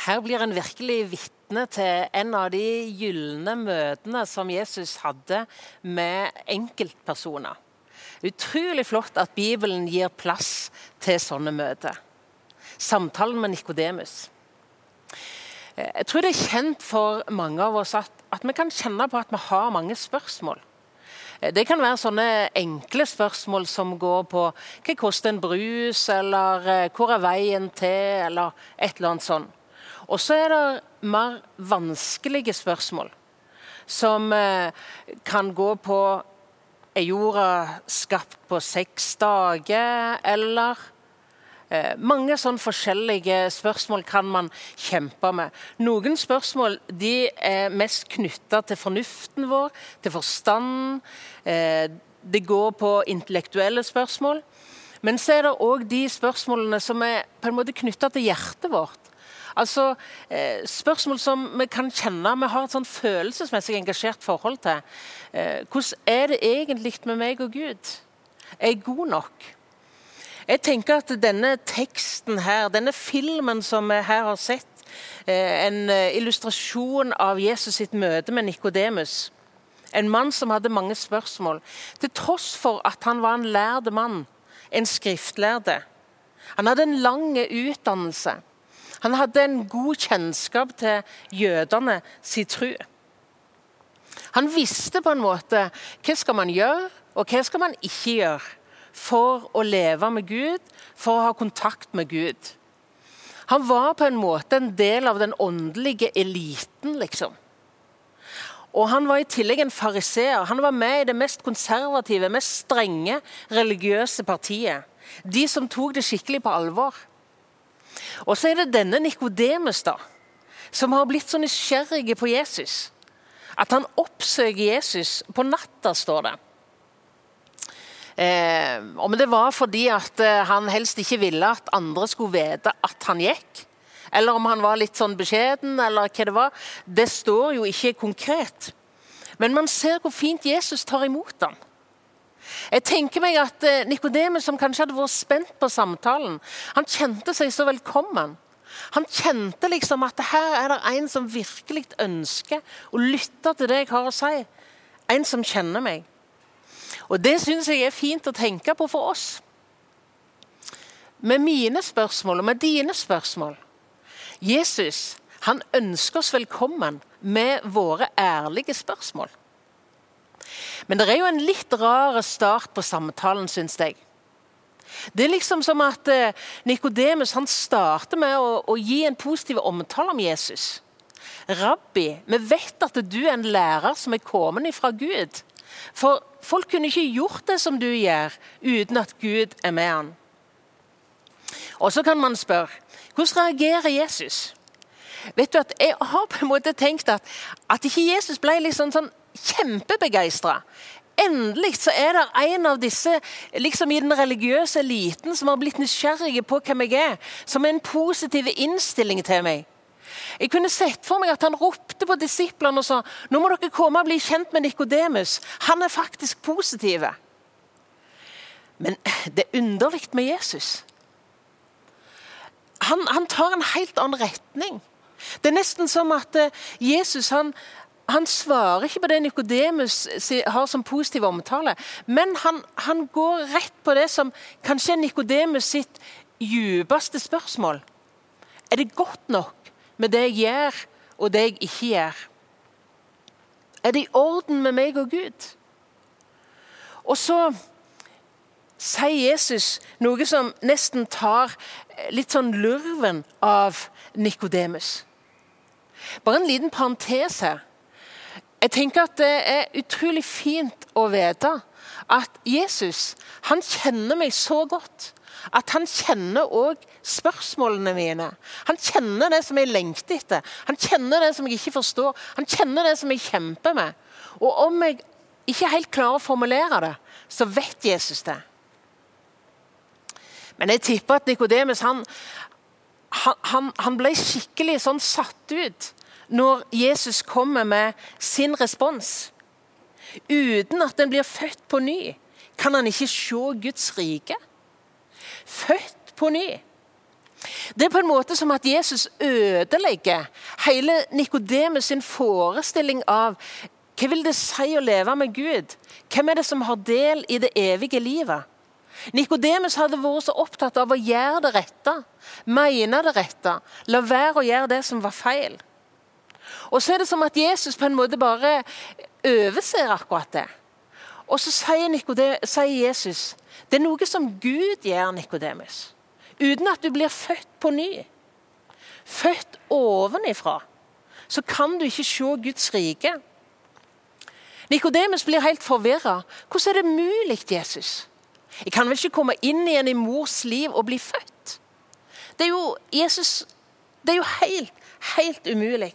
Her blir en virkelig vitne til en av de gylne møtene som Jesus hadde med enkeltpersoner. Utrolig flott at Bibelen gir plass til sånne møter. Samtalen med Nikodemus. Jeg tror det er kjent for mange av oss at, at vi kan kjenne på at vi har mange spørsmål. Det kan være sånne enkle spørsmål som går på hva koster en brus, eller hvor er veien til, eller et eller annet sånt. Og så er det mer vanskelige spørsmål, som eh, kan gå på Er jorda skapt på seks dager, eller eh, Mange sånne forskjellige spørsmål kan man kjempe med. Noen spørsmål de er mest knytta til fornuften vår, til forstanden. Eh, det går på intellektuelle spørsmål. Men så er det òg de spørsmålene som er på en måte knytta til hjertet vårt. Altså eh, Spørsmål som vi kan kjenne vi har et sånn følelsesmessig engasjert forhold til. Eh, hvordan er det egentlig med meg og Gud? Er jeg god nok? Jeg tenker at denne teksten her, denne filmen som vi her har sett, eh, en illustrasjon av Jesus sitt møte med Nikodemus. En mann som hadde mange spørsmål, til tross for at han var en lærd mann, en skriftlærde. Han hadde en lang utdannelse. Han hadde en god kjennskap til jødene sin tro. Han visste på en måte hva skal man gjøre, og hva skal man ikke gjøre for å leve med Gud, for å ha kontakt med Gud. Han var på en måte en del av den åndelige eliten, liksom. Og Han var i tillegg en fariseer. Han var med i det mest konservative, mest strenge religiøse partiet. De som tok det skikkelig på alvor. Og så er det denne Nikodemus, da, som har blitt så nysgjerrig på Jesus. At han oppsøker Jesus på natta, står det. Eh, om det var fordi at eh, han helst ikke ville at andre skulle vite at han gikk. Eller om han var litt sånn beskjeden, eller hva det var. Det står jo ikke konkret. Men man ser hvor fint Jesus tar imot ham. Jeg tenker meg at eh, Nikodemus, som kanskje hadde vært spent på samtalen, han kjente seg så velkommen. Han kjente liksom at her er det en som virkelig ønsker å lytte til det jeg har å si. En som kjenner meg. Og Det syns jeg er fint å tenke på for oss. Med mine spørsmål og med dine spørsmål. Jesus han ønsker oss velkommen med våre ærlige spørsmål. Men det er jo en litt rar start på samtalen, syns jeg. Det er liksom som at eh, Nikodemus starter med å, å, gi en positiv omtale om Jesus. Rabbi, vi vet at du er en lærer som er kommet fra Gud. For folk kunne ikke gjort det som du gjør, uten at Gud er med han. Og så kan man spørre hvordan reagerer Jesus? Vet du at Jeg har på en måte tenkt at, at ikke Jesus ble liksom sånn kjempebegeistra. Endelig så er det en av disse liksom i den religiøse eliten som har blitt nysgjerrige på hvem jeg er, som er en positiv innstilling til meg. Jeg kunne sett for meg at han ropte på disiplene og sa nå må dere komme og bli kjent med Nikodemus. Han er faktisk positiv. Men det er underlig med Jesus. Han, han tar en helt annen retning. Det er nesten som at eh, Jesus han, han svarer ikke på det Nikodemus har som positiv omtale, men han, han, går rett på det som kanskje er Nikodemus sitt djupeste spørsmål. Er det godt nok med det jeg gjør, og det jeg ikke gjør? Er det i orden med meg og Gud? Og så sier Jesus noe som nesten tar litt sånn lurven av Nikodemus. Bare en liten parentes her. Jeg tenker at Det er utrolig fint å vite at Jesus han kjenner meg så godt at han kjenner òg spørsmålene mine. Han kjenner det som jeg lengter etter, han kjenner det som jeg ikke forstår. Han kjenner det som jeg kjemper med. Og om jeg ikke helt klarer å formulere det, så vet Jesus det. Men jeg tipper at Nikodemus han, han, han, ble skikkelig sånn satt ut når Jesus kommer med sin respons. Uten at den blir født på ny, kan han ikke se Guds rike. Født på ny. Det er på en måte som at Jesus ødelegger hele Nikodemus sin forestilling av hva vil det si å leve med Gud? Hvem er det som har del i det evige livet? Nikodemus hadde vært så opptatt av å gjøre det rette, mene det rette, la være å gjøre det som var feil. Og så er det som at Jesus på en måte bare overser akkurat det. Og så sier, sier Jesus det er noe som Gud gjør, Nikodemus. Uten at du blir født på ny. Født ovenifra. Så kan du ikke se Guds rike. Nikodemus blir helt forvirra. Hvordan er det mulig, Jesus? Jeg kan vel ikke komme inn igjen i mors liv og bli født? Det er jo, Jesus, det er jo helt, helt umulig.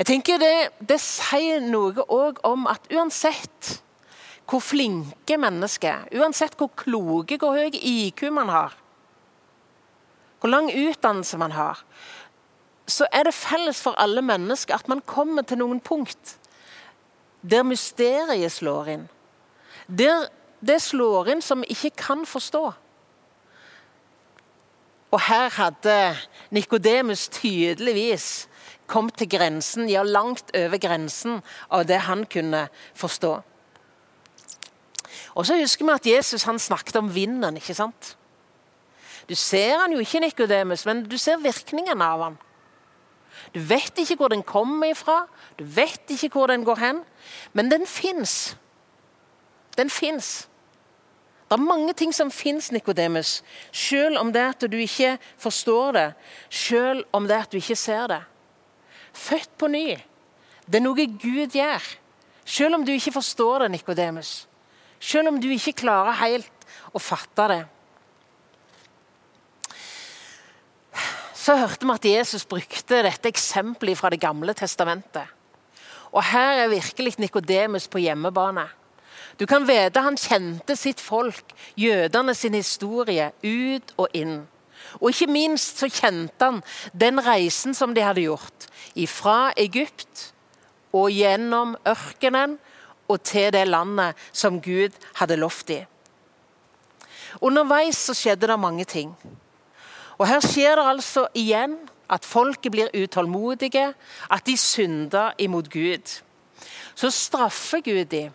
Jeg tenker Det, det sier noe òg om at uansett hvor flinke mennesker, uansett hvor kloke, hvor høy IQ man har, hvor lang utdannelse man har, så er det felles for alle mennesker at man kommer til noen punkt der mysteriet slår inn. Der det slår inn som vi ikke kan forstå. Og her hadde Nikodemus tydeligvis kom til grensen, ja, langt over grensen av det han kunne forstå. Og så husker vi at Jesus han snakket om vinden. ikke sant? Du ser han jo ikke, Nikodemus, men du ser virkningen av han. Du vet ikke hvor den kommer ifra, du vet ikke hvor den går hen, men den fins. Den fins. Det er mange ting som fins, Nikodemus, selv om det at du ikke forstår det, selv om det at du ikke ser det. Født på ny. Det er noe Gud gjør. Selv om du ikke forstår det, Nikodemus. Selv om du ikke klarer helt å fatte det. Så hørte vi at Jesus brukte dette eksempelet fra Det gamle testamentet. Og her er virkelig Nikodemus på hjemmebane. Du kan vite han kjente sitt folk, jødene sin historie, ut og inn. Og ikke minst så kjente han den reisen som de hadde gjort. Fra Egypt og gjennom ørkenen og til det landet som Gud hadde lovt dem. Underveis så skjedde det mange ting. Og Her skjer det altså igjen at folket blir utålmodige, at de synder imot Gud. Så straffer Gud dem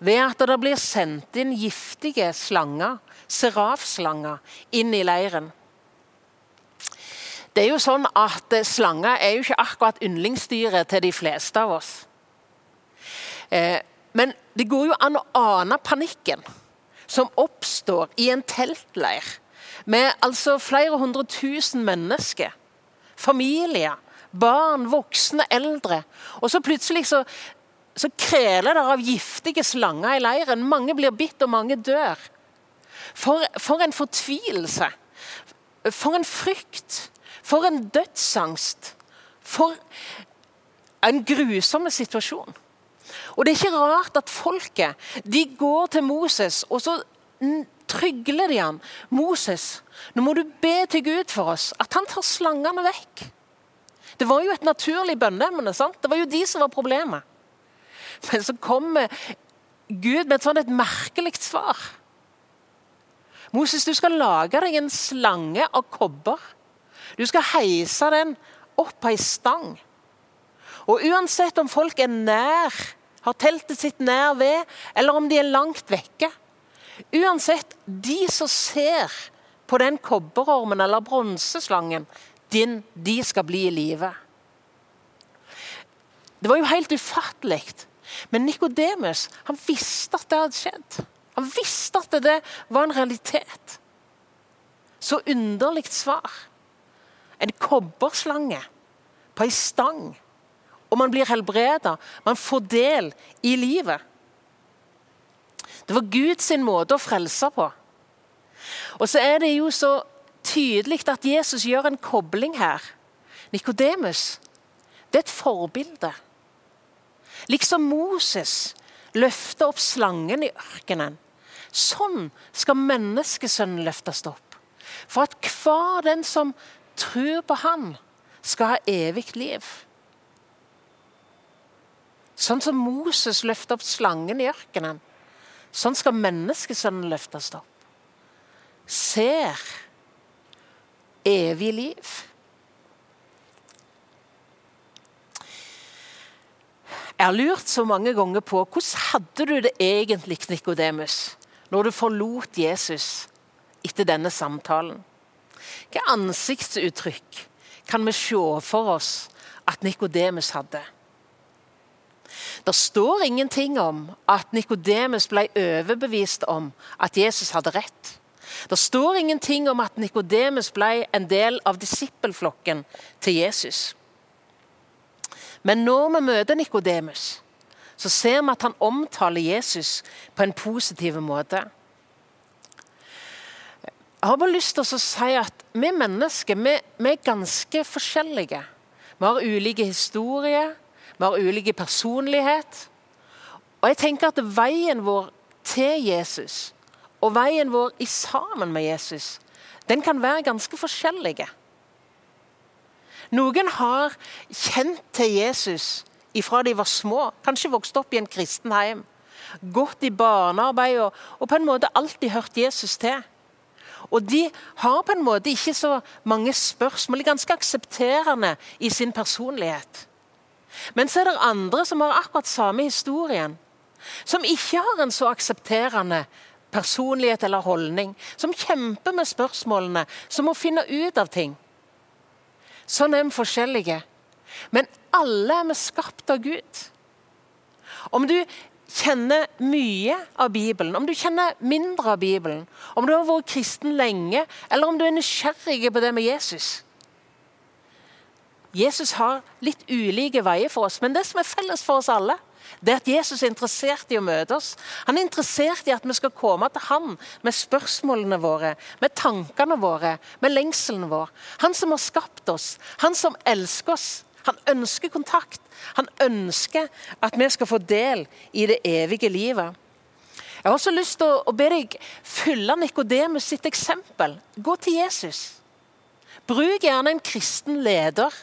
ved at det blir sendt inn giftige slanger, serafslanger, inn i leiren. Det er jo sånn at eh, Slanger er jo ikke akkurat yndlingsdyret til de fleste av oss. Eh, men det går jo an å ane panikken som oppstår i en teltleir med altså flere hundre tusen mennesker. Familier, barn, voksne, eldre. Og så plutselig så, så kreler det av giftige slanger i leiren. Mange blir bitt, og mange dør. For, for en fortvilelse. For en frykt. For en dødsangst. For en grusom situasjon. Og Det er ikke rart at folket de går til Moses og så trygler de han. 'Moses, nå må du be til Gud for oss, at han tar slangene vekk.' Det var jo et naturlig bønneemne. Det var jo de som var problemet. Men så kommer Gud med et sånt et merkelig svar. Moses, du skal lage deg en slange av kobber. Du skal heise den opp på ei stang. Og uansett om folk er nær, har teltet sitt nær ved, eller om de er langt vekke Uansett, de som ser på den kobberormen eller bronseslangen, din, de skal bli i live. Det var jo helt ufattelig. Men Nikodemus visste at det hadde skjedd. Han visste at det var en realitet. Så underlig svar en kobberslange på ei stang. Og man blir helbreda. Man får del i livet. Det var Guds måte å frelse på. Og så er det jo så tydelig at Jesus gjør en kobling her. Nikodemus, det er et forbilde. Liksom Moses løfter opp slangen i ørkenen. Sånn skal menneskesønnen løftes opp. For at hver den som tror på Han, skal ha evig liv. Sånn som Moses løfta opp slangen i ørkenen, sånn skal menneskesønnen løftes opp. Ser evig liv. Jeg har lurt så mange ganger på hvordan hadde du det egentlig, Nikodemus, når du forlot Jesus etter denne samtalen? Hvilke ansiktsuttrykk kan vi se for oss at Nikodemus hadde? Det står ingenting om at Nikodemus ble overbevist om at Jesus hadde rett. Det står ingenting om at Nikodemus ble en del av disippelflokken til Jesus. Men når vi møter Nikodemus, så ser vi at han omtaler Jesus på en positiv måte. Jeg har bare lyst til å si at vi mennesker vi, vi er ganske forskjellige. Vi har ulike historier, vi har ulike personlighet. Og jeg tenker at veien vår til Jesus og veien vår i sammen med Jesus, den kan være ganske forskjellige. Noen har kjent til Jesus ifra de var små, kanskje vokst opp i en kristen heim. Gått i barnearbeid og, og på en måte alltid hørt Jesus til. Og de har på en måte ikke så mange spørsmål, de er ganske aksepterende i sin personlighet. Men så er det andre som har akkurat samme historien. Som ikke har en så aksepterende personlighet eller holdning. Som kjemper med spørsmålene, som må finne ut av ting. Sånn er vi forskjellige. Men alle er vi skapt av Gud. Om du kjenner mye av Bibelen, om du kjenner mindre av Bibelen, om du har vært kristen lenge, eller om du er nysgjerrig på det med Jesus Jesus har litt ulike veier for oss, men det som er felles for oss alle, det er at Jesus er interessert i å møte oss. Han er interessert i at vi skal komme til han med spørsmålene våre, med tankene våre, med lengselen vår. Han som har skapt oss, han som elsker oss. Han ønsker kontakt. Han ønsker at vi skal få del i det evige livet. Jeg har også lyst til å be deg fylle Nikodemus sitt eksempel. Gå til Jesus. Bruk gjerne en kristen leder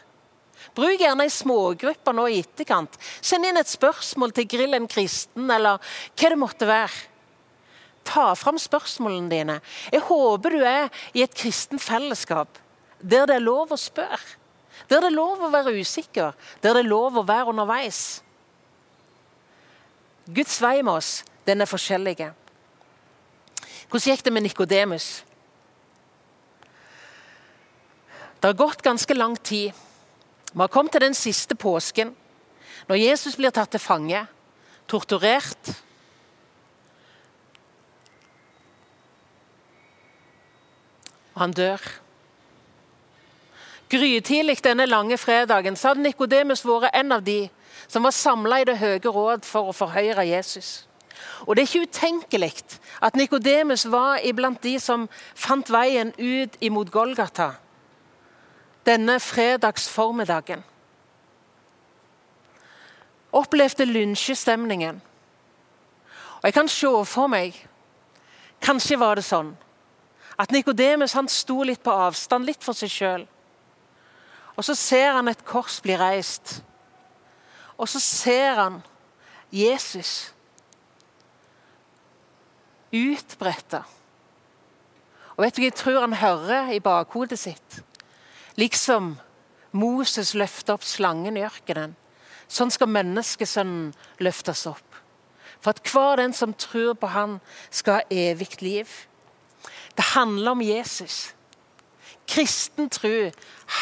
Bruk gjerne ei smågruppe nå i etterkant. Send inn et spørsmål til Grill en kristen, eller hva det måtte være. Ta fram spørsmålene dine. Jeg håper du er i et kristen fellesskap der det er lov å spørre. Der det er lov å være usikker, der det er lov å være underveis. Guds vei med oss, den er forskjellig. Hvordan gikk det med Nikodemus? Det har gått ganske lang tid. Vi har kommet til den siste påsken, når Jesus blir tatt til fange, torturert. Og han dør. Grytidlig denne lange fredagen så hadde Nikodemus vært en av de som var samla i Det høye råd for å forhøyre Jesus. Og Det er ikke utenkelig at Nikodemus var iblant de som fant veien ut imot Golgata denne fredagsformiddagen. Opplevde lynsjestemningen. Og jeg kan se for meg Kanskje var det sånn at Nikodemus sto litt på avstand, litt for seg sjøl. Og så ser han et kors bli reist. Og så ser han Jesus utbretta. Og vet du hva jeg tror han hører i bakhodet sitt? Liksom Moses løfta opp slangen i ørkenen, sånn skal menneskesønnen løftes opp. For at hver den som tror på han, skal ha evig liv. Det handler om Jesus. Kristen tro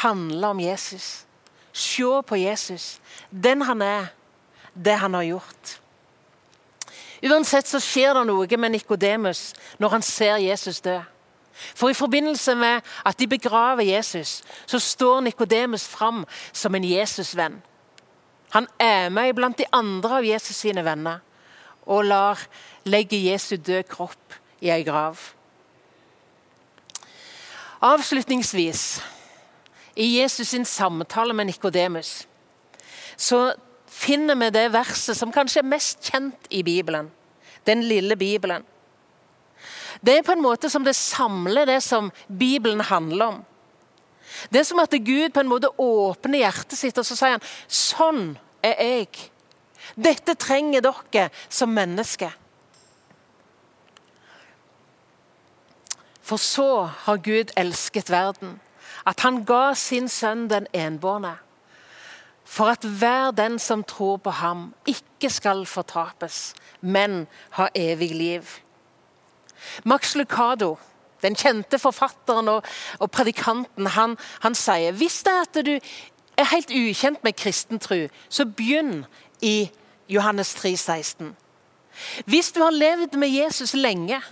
handler om Jesus. Se på Jesus, den han er, det han har gjort. Uansett så skjer det noe med Nikodemus når han ser Jesus dø. For i forbindelse med at de begraver Jesus, så står Nikodemus fram som en Jesusvenn. Han er med blant de andre av Jesus sine venner og lar legge Jesu død kropp i ei grav. Avslutningsvis, i Jesus sin samtale med Nikodemus, så finner vi det verset som kanskje er mest kjent i Bibelen. Den lille Bibelen. Det er på en måte som det samler det som Bibelen handler om. Det er som at Gud på en måte åpner hjertet sitt og så sier han, sånn er jeg. Dette trenger dere som mennesker. For så har Gud elsket verden, at han ga sin sønn den enbårne, for at hver den som tror på ham, ikke skal fortapes, men ha evig liv. Max Lucado, den kjente forfatteren og, og predikanten, han, han, sier hvis det er at du er helt ukjent med kristen tro, så begynn i Johannes 3, 16. Hvis du har levd med Jesus lenge,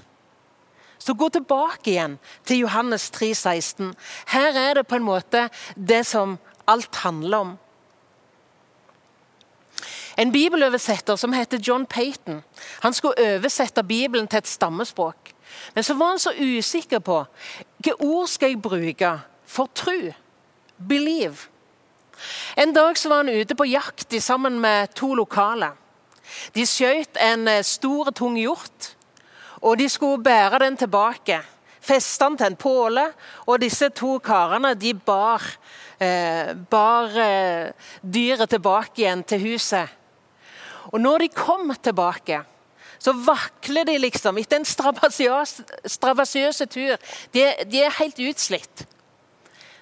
så gå tilbake igjen til Johannes 3, 16. Her er det på en måte det som alt handler om. En bibeløversetter som heter John Payton, han skulle oversette Bibelen til et stammespråk. Men så var han så usikker på hvilke ord skal jeg bruke for tro. Believe. En dag så var han ute på jakt sammen med to lokale. De skjøt en eh, stor, tung hjort, og de skulle bære den tilbake. Feste den til en påle, og disse to karene de bar, eh, bar eh, dyret tilbake igjen til huset. Og når de kom tilbake, så vakler de liksom etter en strabasiøs tur. De, de, er helt utslitt.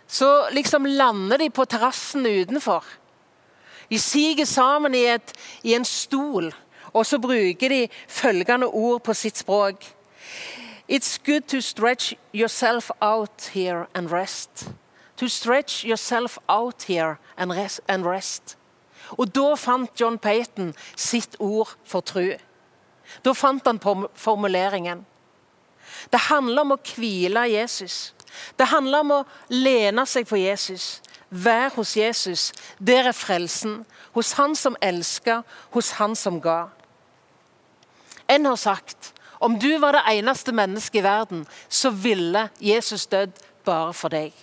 Så liksom lander de på terrassen utenfor. De siger sammen i, et, i en stol, og så bruker de følgende ord på sitt språk. It's good to stretch yourself out here and rest. To stretch yourself out here and rest. And rest. Og da fant John Payton sitt ord for tru. Da fant han formuleringen. Det handler om å hvile Jesus. Det handler om å lene seg på Jesus. Vær hos Jesus. Der er frelsen. Hos Han som elsker, hos Han som ga. En har sagt om du var det eneste mennesket i verden, så ville Jesus dødd bare for deg.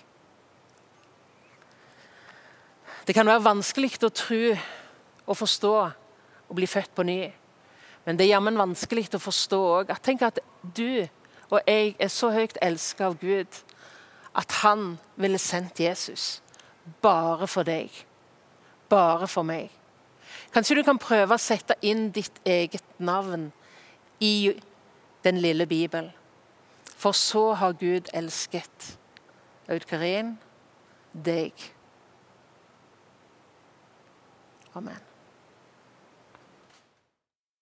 Det kan være vanskelig å tro og forstå og bli født på ny. Men det er jammen vanskelig å forstå òg tenk at du og jeg er så høyt elska av Gud at han ville sendt Jesus bare for deg. Bare for meg. Kanskje du kan prøve å sette inn ditt eget navn i den lille Bibelen. For så har Gud elsket Aud deg. Amen.